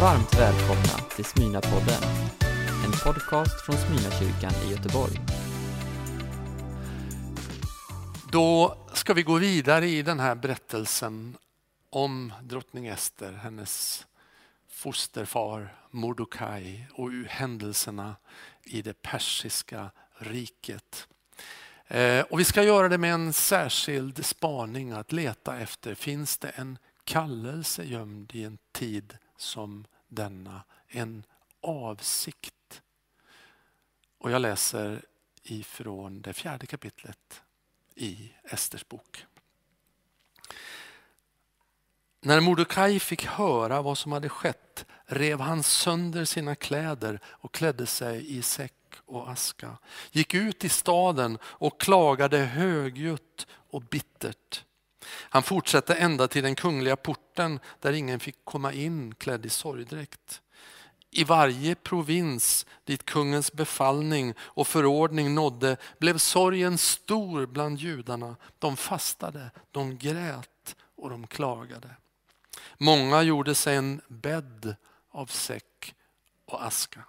Varmt välkomna till Smyna-podden, en podcast från Smyna-kyrkan i Göteborg. Då ska vi gå vidare i den här berättelsen om drottning Ester, hennes fosterfar Mordokaj och händelserna i det persiska riket. Eh, och vi ska göra det med en särskild spaning att leta efter, finns det en kallelse gömd i en tid som denna? En avsikt. Och jag läser ifrån det fjärde kapitlet i Esters bok. När Mordecai fick höra vad som hade skett rev han sönder sina kläder och klädde sig i säck och aska, gick ut i staden och klagade högljutt och bittert. Han fortsatte ända till den kungliga porten där ingen fick komma in klädd i sorgdräkt. I varje provins dit kungens befallning och förordning nådde blev sorgen stor bland judarna. De fastade, de grät och de klagade. Många gjorde sig en bädd av säck och aska.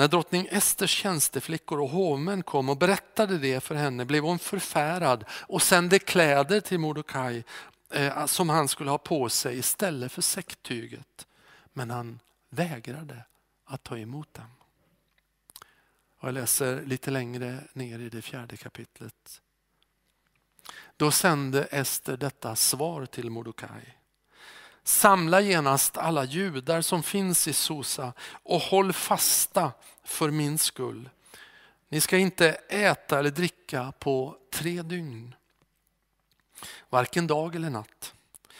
När drottning Esters tjänsteflickor och hovmän kom och berättade det för henne blev hon förfärad och sände kläder till Mordokaj eh, som han skulle ha på sig istället för säcktyget. Men han vägrade att ta emot dem. Och jag läser lite längre ner i det fjärde kapitlet. Då sände Ester detta svar till Mordokaj. Samla genast alla judar som finns i Sosa och håll fasta för min skull. Ni ska inte äta eller dricka på tre dygn. Varken dag eller natt.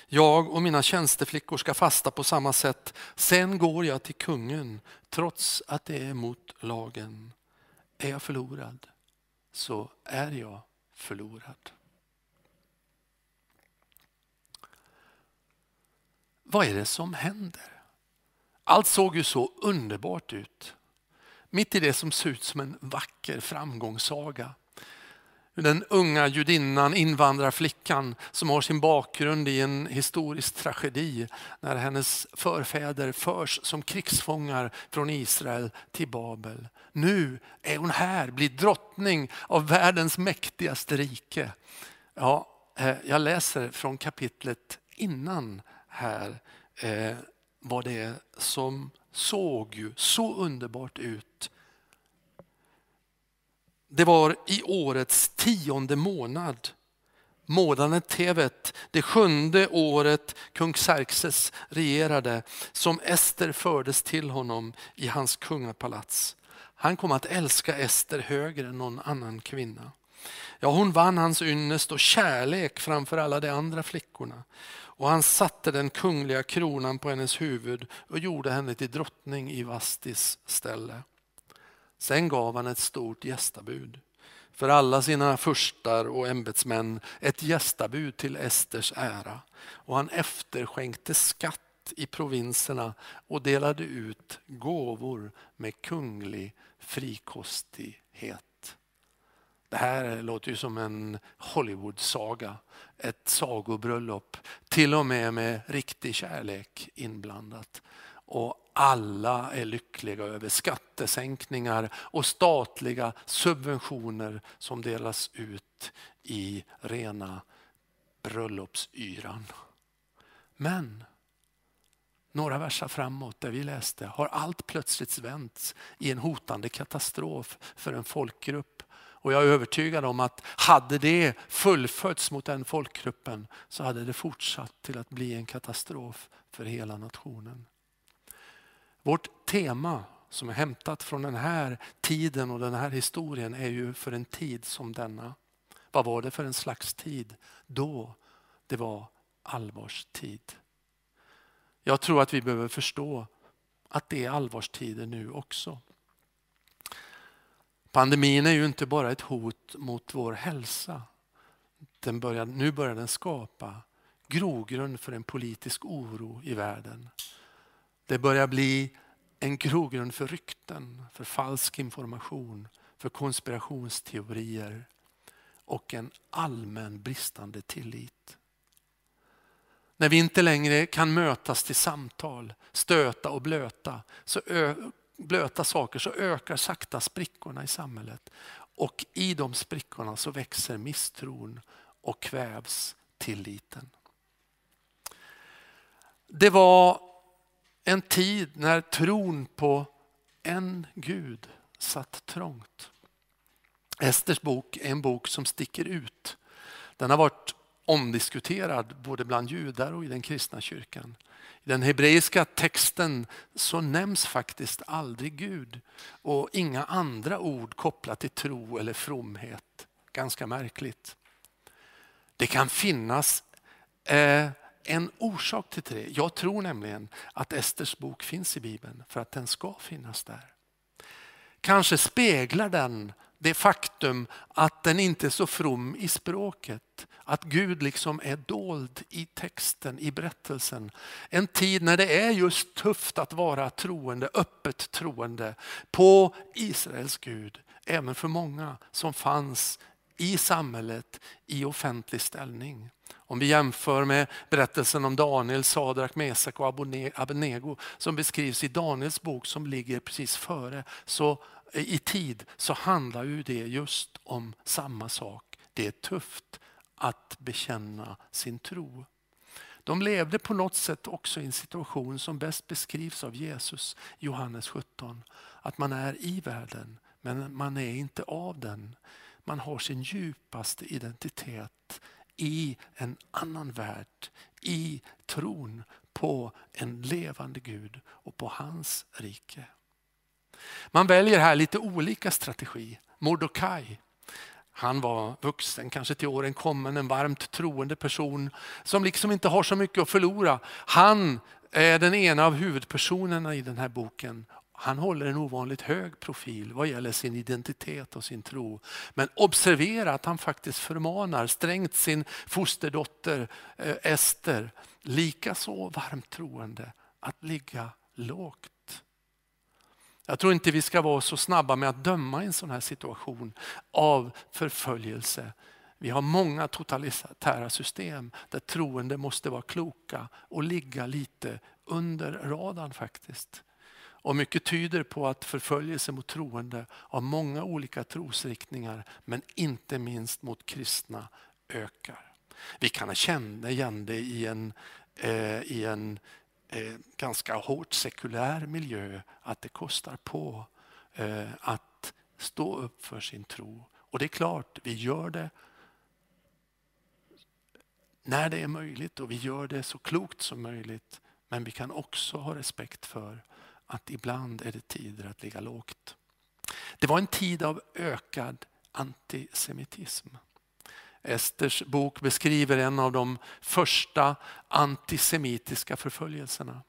Jag och mina tjänsteflickor ska fasta på samma sätt. Sen går jag till kungen trots att det är mot lagen. Är jag förlorad så är jag förlorad. Vad är det som händer? Allt såg ju så underbart ut. Mitt i det som ser ut som en vacker framgångssaga. Den unga judinnan, invandrarflickan som har sin bakgrund i en historisk tragedi när hennes förfäder förs som krigsfångar från Israel till Babel. Nu är hon här, blir drottning av världens mäktigaste rike. Ja, eh, jag läser från kapitlet innan här eh, vad det är som såg ju så underbart ut. Det var i årets tionde månad, månaden Tevet, det sjunde året kung Xerxes regerade, som Ester fördes till honom i hans kungapalats. Han kom att älska Ester högre än någon annan kvinna. Ja, hon vann hans ynnest och kärlek framför alla de andra flickorna. Och han satte den kungliga kronan på hennes huvud och gjorde henne till drottning i Vastis ställe. Sen gav han ett stort gästabud för alla sina furstar och ämbetsmän ett gästabud till Esters ära. Och han efterskänkte skatt i provinserna och delade ut gåvor med kunglig frikostighet. Det här låter ju som en Hollywood-saga, ett sagobröllop, till och med med riktig kärlek inblandat. Och alla är lyckliga över skattesänkningar och statliga subventioner som delas ut i rena bröllopsyran. Men några versar framåt där vi läste har allt plötsligt vänts i en hotande katastrof för en folkgrupp och jag är övertygad om att hade det fullföljts mot den folkgruppen så hade det fortsatt till att bli en katastrof för hela nationen. Vårt tema som är hämtat från den här tiden och den här historien är ju för en tid som denna. Vad var det för en slags tid? Då det var allvarstid. Jag tror att vi behöver förstå att det är allvarstider nu också. Pandemin är ju inte bara ett hot mot vår hälsa. Den börjar, nu börjar den skapa grogrund för en politisk oro i världen. Det börjar bli en grogrund för rykten, för falsk information, för konspirationsteorier och en allmän bristande tillit. när vi inte längre kan mötas till samtal, stöta och blöta, så blöta saker så ökar sakta sprickorna i samhället. Och i de sprickorna så växer misstron och kvävs tilliten. Det var en tid när tron på en Gud satt trångt. Esters bok är en bok som sticker ut. Den har varit omdiskuterad både bland judar och i den kristna kyrkan. I den hebreiska texten så nämns faktiskt aldrig Gud och inga andra ord kopplat till tro eller fromhet. Ganska märkligt. Det kan finnas eh, en orsak till det. Jag tror nämligen att Esters bok finns i Bibeln för att den ska finnas där. Kanske speglar den det faktum att den inte är så from i språket. Att Gud liksom är dold i texten, i berättelsen. En tid när det är just tufft att vara troende, öppet troende på Israels Gud. Även för många som fanns i samhället i offentlig ställning. Om vi jämför med berättelsen om Daniel, Sadrak, Mesak och Abednego som beskrivs i Daniels bok som ligger precis före så i tid så handlar ju det just om samma sak. Det är tufft att bekänna sin tro. De levde på något sätt också i en situation som bäst beskrivs av Jesus, Johannes 17. Att man är i världen men man är inte av den. Man har sin djupaste identitet i en annan värld, i tron på en levande Gud och på hans rike. Man väljer här lite olika strategi. Mordokaj, han var vuxen, kanske till åren kommen, en varmt troende person som liksom inte har så mycket att förlora. Han är den ena av huvudpersonerna i den här boken. Han håller en ovanligt hög profil vad gäller sin identitet och sin tro. Men observera att han faktiskt förmanar strängt sin fosterdotter eh, Ester, likaså varmt troende, att ligga lågt. Jag tror inte vi ska vara så snabba med att döma i en sån här situation av förföljelse. Vi har många totalitära system där troende måste vara kloka och ligga lite under radarn faktiskt. Och mycket tyder på att förföljelse mot troende av många olika trosriktningar, men inte minst mot kristna, ökar. Vi kan känna igen det i en, eh, i en eh, ganska hårt sekulär miljö att det kostar på eh, att stå upp för sin tro. Och det är klart, vi gör det när det är möjligt och vi gör det så klokt som möjligt. Men vi kan också ha respekt för att ibland är det tider att ligga lågt. Det var en tid av ökad antisemitism. Esters bok beskriver en av de första antisemitiska förföljelserna.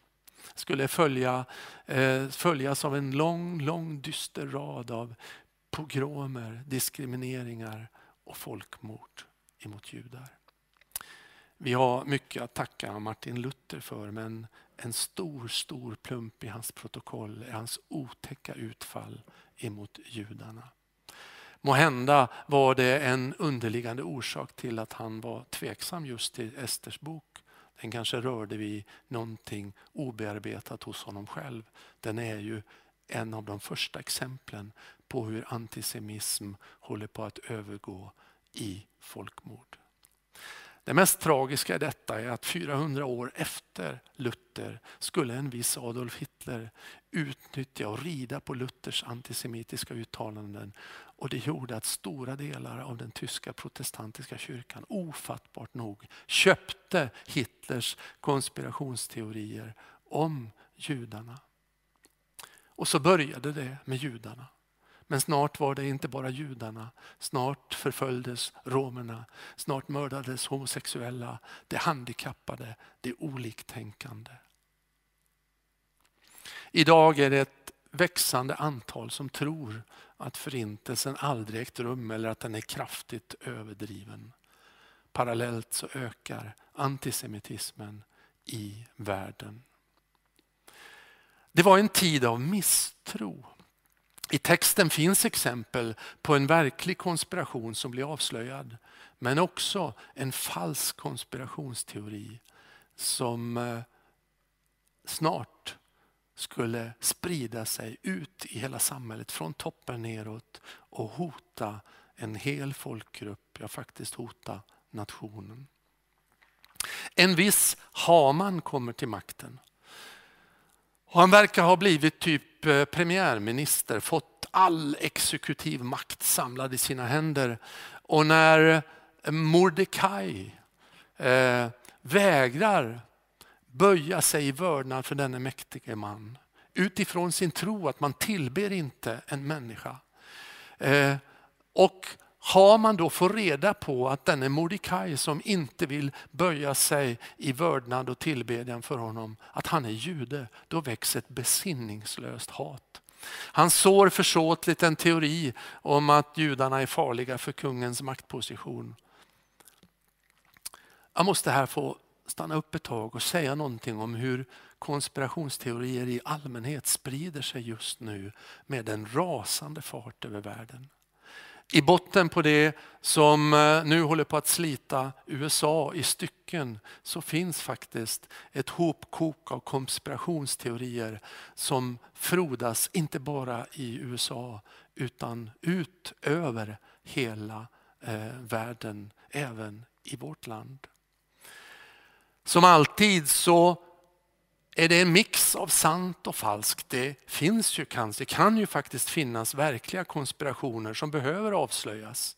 skulle följa, eh, följas av en lång, lång dyster rad av pogromer, diskrimineringar och folkmord emot judar. Vi har mycket att tacka Martin Luther för men en stor, stor plump i hans protokoll är hans otäcka utfall emot judarna. Må hända var det en underliggande orsak till att han var tveksam just till Esters bok. Den kanske rörde vid någonting obearbetat hos honom själv. Den är ju en av de första exemplen på hur antisemitism håller på att övergå i folkmord. Det mest tragiska i detta är att 400 år efter Luther skulle en viss Adolf Hitler utnyttja och rida på Luthers antisemitiska uttalanden. Och det gjorde att stora delar av den tyska protestantiska kyrkan ofattbart nog köpte Hitlers konspirationsteorier om judarna. Och så började det med judarna. Men snart var det inte bara judarna. Snart förföljdes romerna. Snart mördades homosexuella, de handikappade, de oliktänkande. Idag är det ett växande antal som tror att förintelsen aldrig ägt rum eller att den är kraftigt överdriven. Parallellt så ökar antisemitismen i världen. Det var en tid av misstro. I texten finns exempel på en verklig konspiration som blir avslöjad. Men också en falsk konspirationsteori som eh, snart skulle sprida sig ut i hela samhället från toppen neråt och hota en hel folkgrupp, ja faktiskt hota nationen. En viss Haman kommer till makten. Och han verkar ha blivit typ eh, premiärminister, fått all exekutiv makt samlad i sina händer. Och när eh, Mordecai eh, vägrar böja sig i vördnad för denne mäktige man utifrån sin tro att man tillber inte en människa. Eh, och har man då fått reda på att denne Mordecai som inte vill böja sig i vördnad och tillbedjan för honom, att han är jude, då växer ett besinningslöst hat. Han sår försåtligt en teori om att judarna är farliga för kungens maktposition. Jag måste här få stanna upp ett tag och säga någonting om hur konspirationsteorier i allmänhet sprider sig just nu med en rasande fart över världen. I botten på det som eh, nu håller på att slita USA i stycken så finns faktiskt ett hopkok av konspirationsteorier som frodas inte bara i USA utan ut över hela eh, världen, även i vårt land. Som alltid så är det en mix av sant och falskt. Det finns ju kanske, det kan ju faktiskt finnas verkliga konspirationer som behöver avslöjas.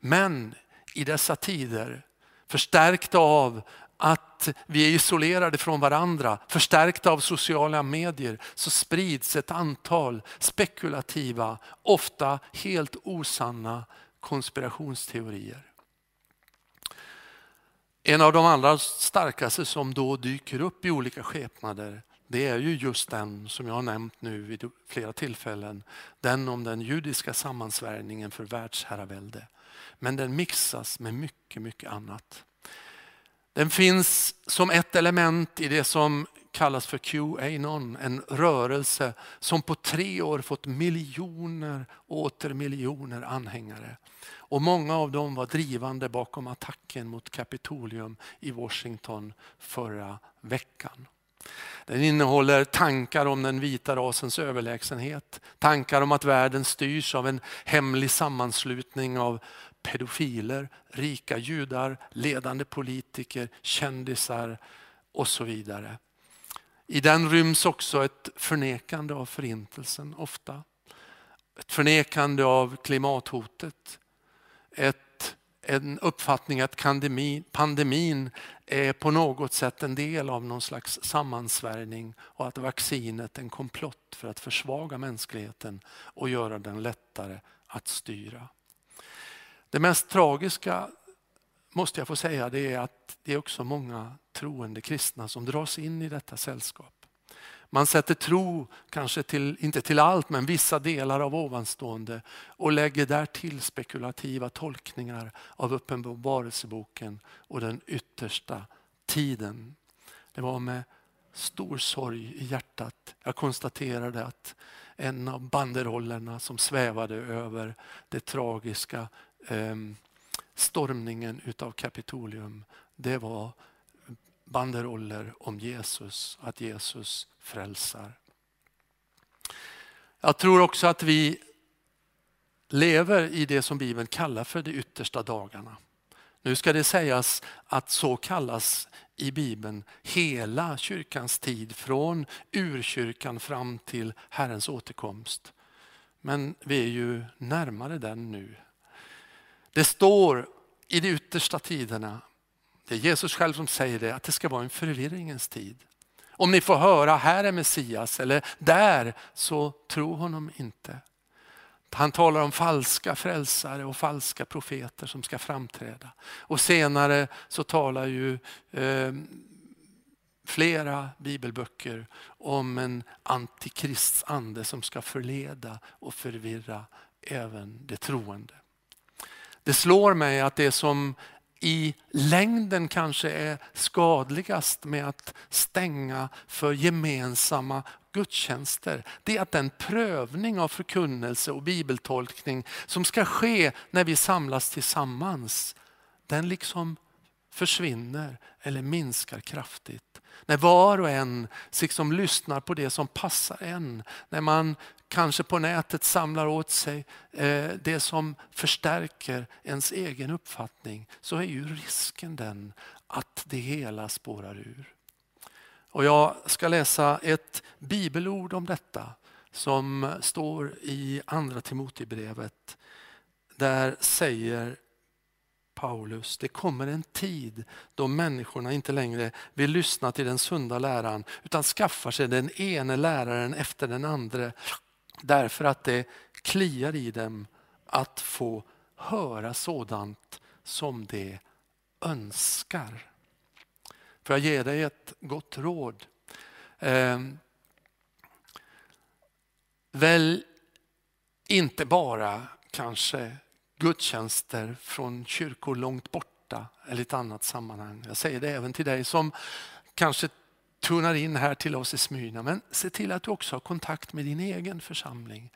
Men i dessa tider, förstärkta av att vi är isolerade från varandra, förstärkta av sociala medier, så sprids ett antal spekulativa, ofta helt osanna konspirationsteorier. En av de allra starkaste som då dyker upp i olika skepnader det är ju just den som jag har nämnt nu vid flera tillfällen. Den om den judiska sammansvärjningen för världsherravälde. Men den mixas med mycket, mycket annat. Den finns som ett element i det som kallas för QAnon, en rörelse som på tre år fått miljoner och åter miljoner anhängare. Och många av dem var drivande bakom attacken mot Kapitolium i Washington förra veckan. Den innehåller tankar om den vita rasens överlägsenhet, tankar om att världen styrs av en hemlig sammanslutning av pedofiler, rika judar, ledande politiker, kändisar och så vidare. I den ryms också ett förnekande av förintelsen ofta. Ett förnekande av klimathotet, ett, en uppfattning att pandemin, pandemin är på något sätt en del av någon slags sammansvärjning och att vaccinet är en komplott för att försvaga mänskligheten och göra den lättare att styra. Det mest tragiska måste jag få säga det är att det är också många troende kristna som dras in i detta sällskap. Man sätter tro, kanske till, inte till allt, men vissa delar av ovanstående och lägger där till spekulativa tolkningar av Uppenbarelseboken och den yttersta tiden. Det var med stor sorg i hjärtat jag konstaterade att en av banderollerna som svävade över det tragiska eh, stormningen utav Kapitolium, det var banderoller om Jesus, att Jesus frälsar. Jag tror också att vi lever i det som Bibeln kallar för de yttersta dagarna. Nu ska det sägas att så kallas i Bibeln hela kyrkans tid från urkyrkan fram till Herrens återkomst. Men vi är ju närmare den nu. Det står i de yttersta tiderna det är Jesus själv som säger det, att det ska vara en förvirringens tid. Om ni får höra, här är Messias, eller där, så tro honom inte. Han talar om falska frälsare och falska profeter som ska framträda. Och senare så talar ju eh, flera bibelböcker om en antikristsande som ska förleda och förvirra även det troende. Det slår mig att det som i längden kanske är skadligast med att stänga för gemensamma gudstjänster. Det är att den prövning av förkunnelse och bibeltolkning som ska ske när vi samlas tillsammans, den liksom försvinner eller minskar kraftigt. När var och en liksom lyssnar på det som passar en. När man kanske på nätet samlar åt sig eh, det som förstärker ens egen uppfattning så är ju risken den att det hela spårar ur. Och jag ska läsa ett bibelord om detta som står i Andra Timotebrevet. Där säger Paulus, det kommer en tid då människorna inte längre vill lyssna till den sunda läran utan skaffar sig den ene läraren efter den andra därför att det kliar i dem att få höra sådant som de önskar. Får jag ge dig ett gott råd? Eh, väl inte bara kanske gudstjänster från kyrkor långt borta eller ett annat sammanhang. Jag säger det även till dig som kanske tunar in här till oss i Smyrna. Men se till att du också har kontakt med din egen församling.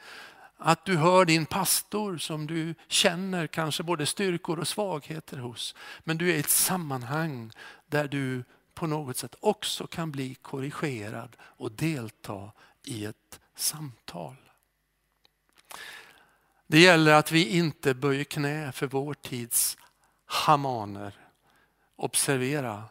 Att du hör din pastor som du känner kanske både styrkor och svagheter hos. Men du är i ett sammanhang där du på något sätt också kan bli korrigerad och delta i ett samtal. Det gäller att vi inte böjer knä för vår tids hamaner. Observera,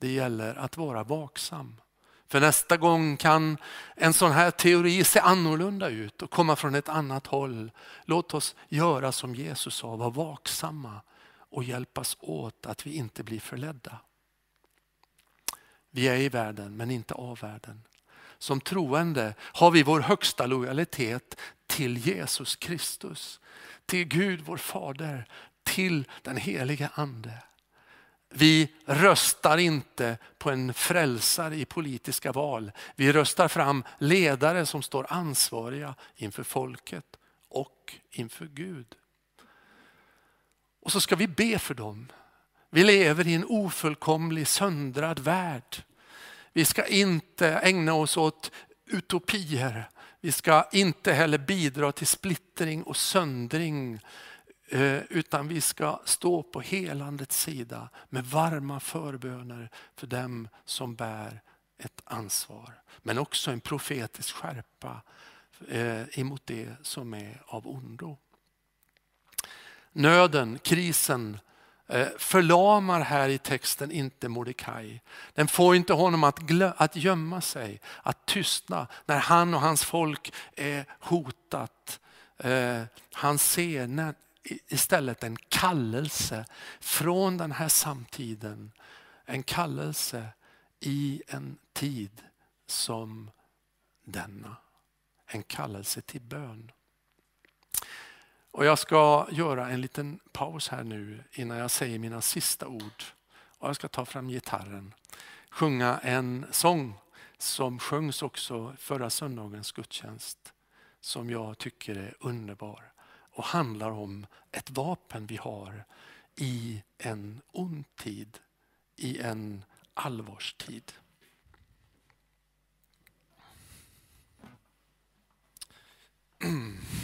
det gäller att vara vaksam. För nästa gång kan en sån här teori se annorlunda ut och komma från ett annat håll. Låt oss göra som Jesus sa, vara vaksamma och hjälpas åt att vi inte blir förledda. Vi är i världen men inte av världen. Som troende har vi vår högsta lojalitet till Jesus Kristus, till Gud vår Fader, till den Helige Ande. Vi röstar inte på en frälsare i politiska val. Vi röstar fram ledare som står ansvariga inför folket och inför Gud. Och så ska vi be för dem. Vi lever i en ofullkomlig söndrad värld. Vi ska inte ägna oss åt utopier. Vi ska inte heller bidra till splittring och söndring Eh, utan vi ska stå på helandets sida med varma förböner för dem som bär ett ansvar. Men också en profetisk skärpa eh, emot det som är av ondo. Nöden, krisen, eh, förlamar här i texten inte Mordecai. Den får inte honom att, att gömma sig, att tystna när han och hans folk är hotat. Han ser istället en kallelse från den här samtiden. En kallelse i en tid som denna. En kallelse till bön. Och jag ska göra en liten paus här nu innan jag säger mina sista ord. Och jag ska ta fram gitarren, sjunga en sång som sjöngs också förra söndagens gudstjänst. Som jag tycker är underbar och handlar om ett vapen vi har i en ond tid, i en allvarstid.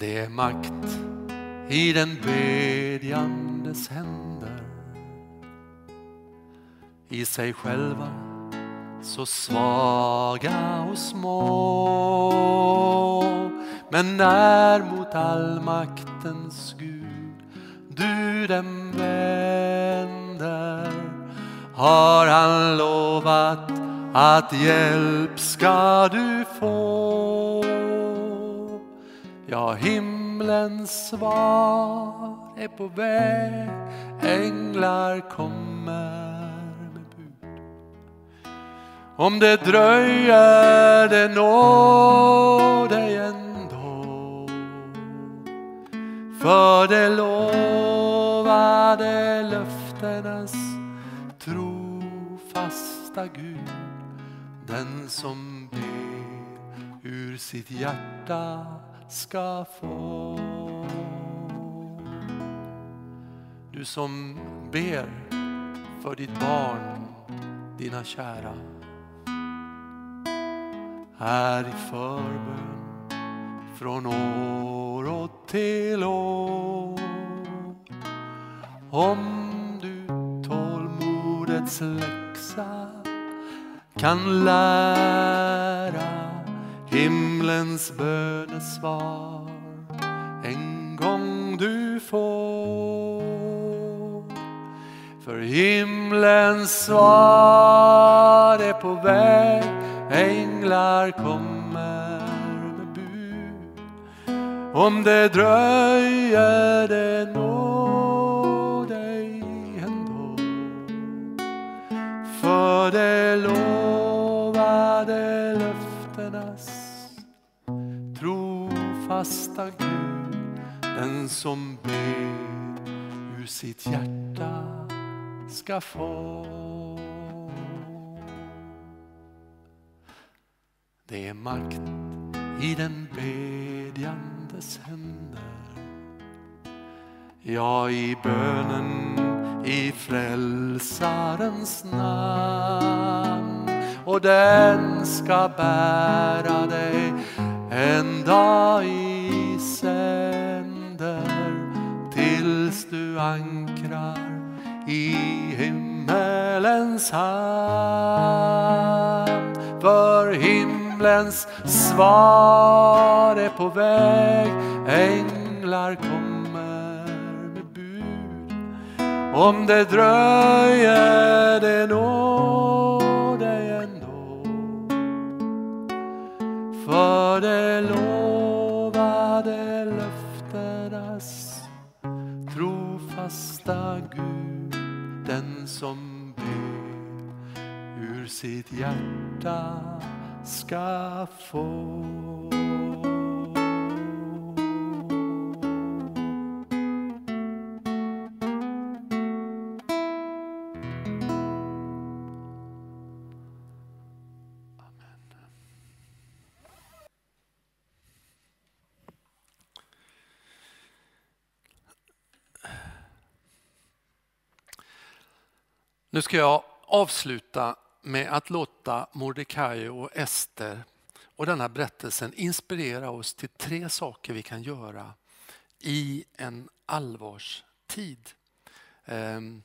Det är makt i den bedjandes händer. I sig själva så svaga och små. Men när mot allmaktens Gud du den vänder har han lovat att hjälp ska du få. Ja, himlens svar är på väg, änglar kommer med bud. Om det dröjer, det når dig ändå. För det lovade löftenas trofasta Gud, den som ber ur sitt hjärta ska få. Du som ber för ditt barn, dina kära. Här i förbön från år och till år. Om du tålmodets läxa kan lära himlens bönesvar en gång du får. För himlens svar är på väg, änglar kommer med bud. Om det dröjer det trofasta Gud, den som ber ur sitt hjärta ska få. Det är makt i den bedjandes händer. Ja, i bönen i frälsarens namn. Och den ska bära dig en i sänder tills du ankrar i himmelens hamn. För himlens svar är på väg, änglar kommer med bud. Om det dröjer det når sitt hjärta ska få. Nu ska jag avsluta med att låta Mordecai och Ester och den här berättelsen inspirera oss till tre saker vi kan göra i en allvarstid. Ehm,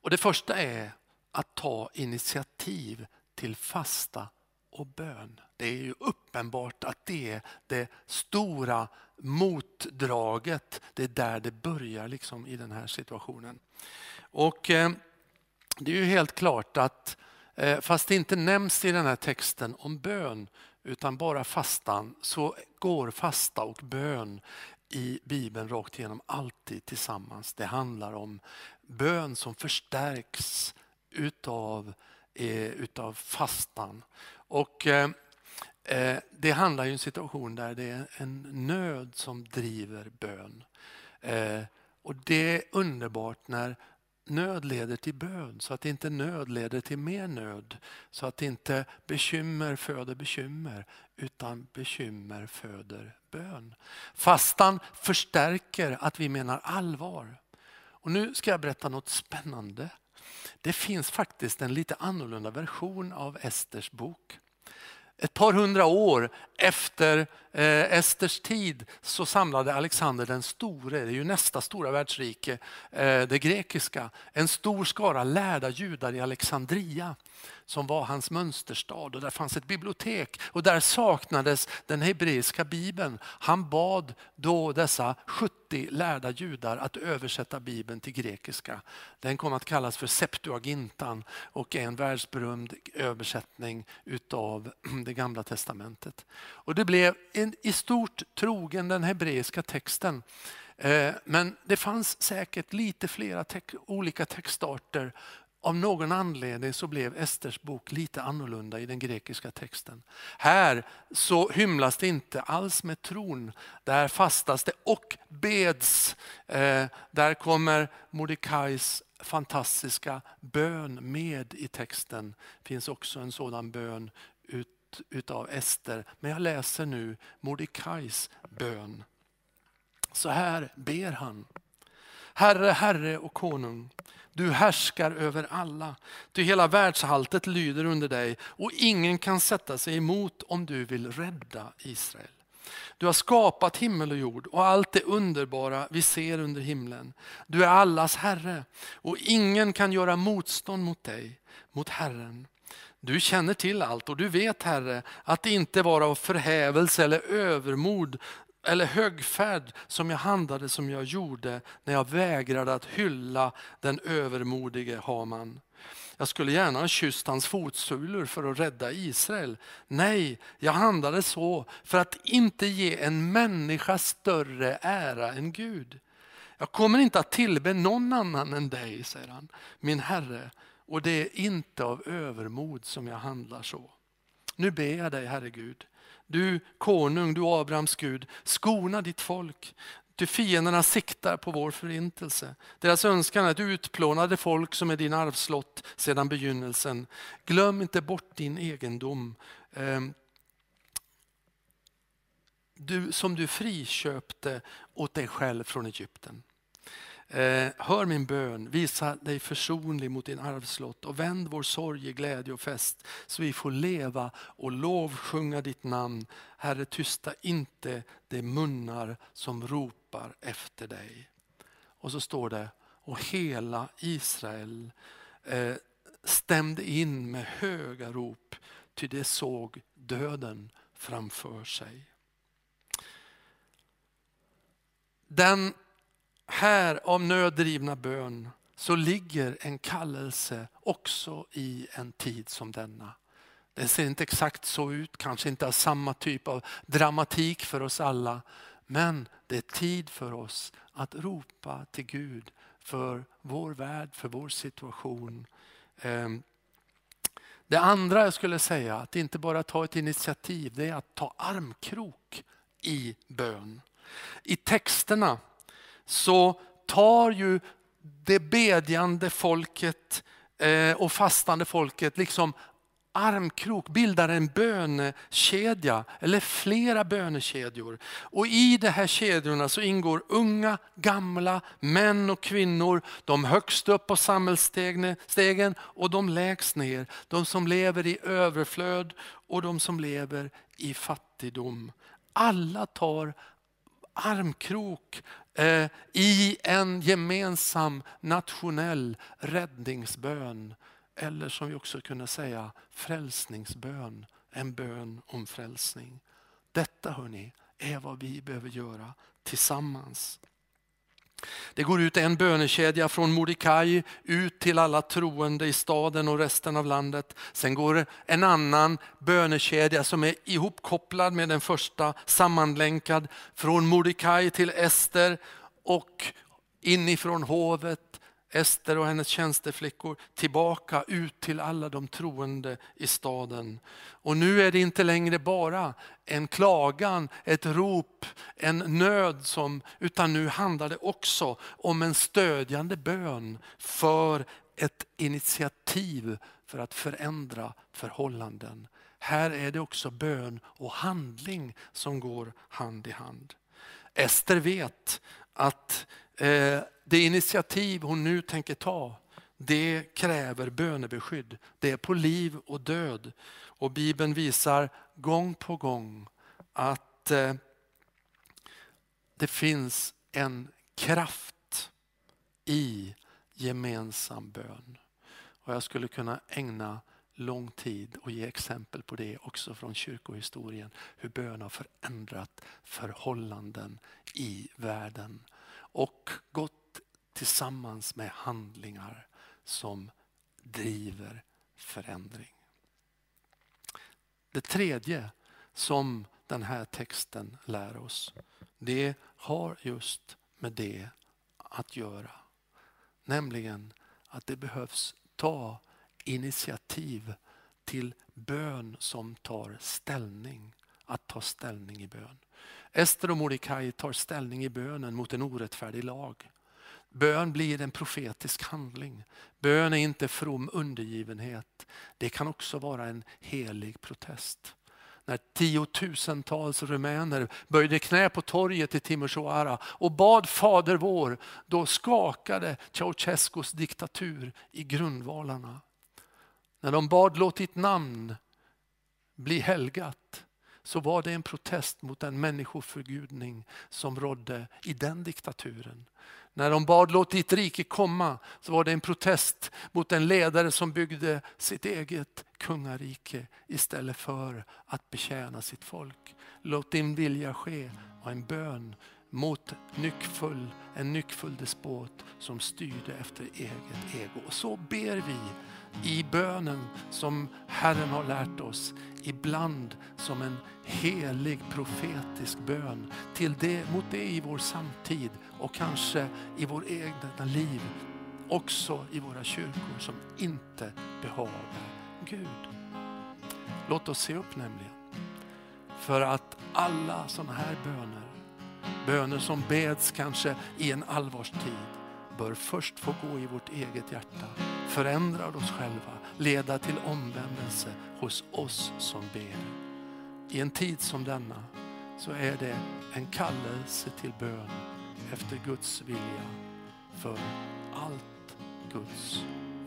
och det första är att ta initiativ till fasta och bön. Det är ju uppenbart att det är det stora motdraget. Det är där det börjar liksom i den här situationen. Och ehm, det är ju helt klart att eh, Eh, fast det inte nämns i den här texten om bön utan bara fastan så går fasta och bön i Bibeln rakt igenom alltid tillsammans. Det handlar om bön som förstärks utav, eh, utav fastan. Och eh, eh, det handlar ju om en situation där det är en nöd som driver bön. Eh, och det är underbart när nöd leder till bön så att inte nöd leder till mer nöd. Så att inte bekymmer föder bekymmer utan bekymmer föder bön. Fastan förstärker att vi menar allvar. Och nu ska jag berätta något spännande. Det finns faktiskt en lite annorlunda version av Esters bok. Ett par hundra år efter eh, Esters tid så samlade Alexander den store, det är ju nästa stora världsrike, eh, det grekiska, en stor skara lärda judar i Alexandria som var hans mönsterstad och där fanns ett bibliotek och där saknades den hebreiska bibeln. Han bad då dessa 70 lärda judar att översätta bibeln till grekiska. Den kom att kallas för Septuagintan och är en världsberömd översättning utav det gamla testamentet. Och det blev en, i stort trogen den hebreiska texten. Eh, men det fanns säkert lite flera te olika textarter av någon anledning så blev Esters bok lite annorlunda i den grekiska texten. Här så hymlas det inte alls med tron. Där fastas det och beds. Eh, där kommer Mordecais fantastiska bön med i texten. Det finns också en sådan bön ut utav Ester, men jag läser nu Mordecais bön. Så här ber han. Herre, Herre och konung, du härskar över alla. Ty hela världshaltet lyder under dig och ingen kan sätta sig emot om du vill rädda Israel. Du har skapat himmel och jord och allt det underbara vi ser under himlen. Du är allas Herre och ingen kan göra motstånd mot dig, mot Herren. Du känner till allt och du vet Herre att det inte var av förhävelse eller övermod eller högfärd som jag handlade som jag gjorde när jag vägrade att hylla den övermodige Haman. Jag skulle gärna ha kysst hans fotsulor för att rädda Israel. Nej, jag handlade så för att inte ge en människa större ära än Gud. Jag kommer inte att tillbe någon annan än dig, säger han, min Herre. Och det är inte av övermod som jag handlar så. Nu ber jag dig, Herre Gud, du konung, du Abrahams Gud, skona ditt folk. ty fienderna siktar på vår förintelse. Deras önskan är ett utplånade folk som är din arvslott sedan begynnelsen. Glöm inte bort din egendom. Ehm, du, som du friköpte åt dig själv från Egypten. Eh, hör min bön, visa dig försonlig mot din arvslott och vänd vår sorg i glädje och fest så vi får leva och lovsjunga ditt namn. Herre, tysta inte de munnar som ropar efter dig. Och så står det, och hela Israel eh, stämde in med höga rop, ty de såg döden framför sig. Den här av nöddrivna bön så ligger en kallelse också i en tid som denna. Det ser inte exakt så ut, kanske inte har samma typ av dramatik för oss alla. Men det är tid för oss att ropa till Gud för vår värld, för vår situation. Ehm, det andra jag skulle säga, att inte bara ta ett initiativ, det är att ta armkrok i bön. I texterna så tar ju det bedjande folket eh, och fastande folket liksom armkrok, bildar en bönekedja eller flera bönekedjor. Och i de här kedjorna så ingår unga, gamla, män och kvinnor. De högst upp på samhällsstegen och de lägst ner. De som lever i överflöd och de som lever i fattigdom. Alla tar armkrok eh, i en gemensam nationell räddningsbön. Eller som vi också kunde säga frälsningsbön, en bön om frälsning. Detta hörni, är vad vi behöver göra tillsammans. Det går ut en bönekedja från Mordecai ut till alla troende i staden och resten av landet. Sen går en annan bönekedja som är ihopkopplad med den första, sammanlänkad från Mordecai till Ester och inifrån hovet Ester och hennes tjänsteflickor tillbaka ut till alla de troende i staden. Och nu är det inte längre bara en klagan, ett rop, en nöd, som, utan nu handlar det också om en stödjande bön för ett initiativ för att förändra förhållanden. Här är det också bön och handling som går hand i hand. Ester vet att Eh, det initiativ hon nu tänker ta, det kräver bönebeskydd. Det är på liv och död. Och Bibeln visar gång på gång att eh, det finns en kraft i gemensam bön. Och jag skulle kunna ägna lång tid och ge exempel på det också från kyrkohistorien. Hur bön har förändrat förhållanden i världen och gått tillsammans med handlingar som driver förändring. Det tredje som den här texten lär oss, det har just med det att göra. Nämligen att det behövs ta initiativ till bön som tar ställning. Att ta ställning i bön. Ester och Mordecai tar ställning i bönen mot en orättfärdig lag. Bön blir en profetisk handling. Bön är inte from undergivenhet. Det kan också vara en helig protest. när tiotusentals rumäner böjde knä på torget i Timisoara och bad Fader vår, då skakade Ceausescus diktatur i grundvalarna. När de bad låt ditt namn bli helgat så var det en protest mot den människoförgudning som rådde i den diktaturen. När de bad låt ditt rike komma så var det en protest mot en ledare som byggde sitt eget kungarike istället för att betjäna sitt folk. Låt din vilja ske var en bön mot nyckfull, en nyckfull despot som styrde efter eget ego. Och så ber vi i bönen som Herren har lärt oss. Ibland som en helig profetisk bön till det, mot det i vår samtid och kanske i vår egna liv. Också i våra kyrkor som inte behagar Gud. Låt oss se upp nämligen. För att alla sådana här böner, böner som beds kanske i en allvarstid, bör först få gå i vårt eget hjärta, förändra oss själva, leda till omvändelse hos oss som ber. I en tid som denna så är det en kallelse till bön efter Guds vilja för allt Guds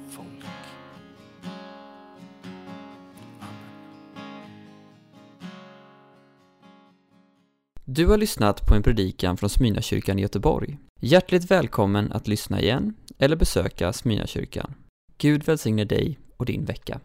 folk. Du har lyssnat på en predikan från Smyrnakyrkan i Göteborg. Hjärtligt välkommen att lyssna igen eller besöka Smyrnakyrkan. Gud välsigne dig och din vecka.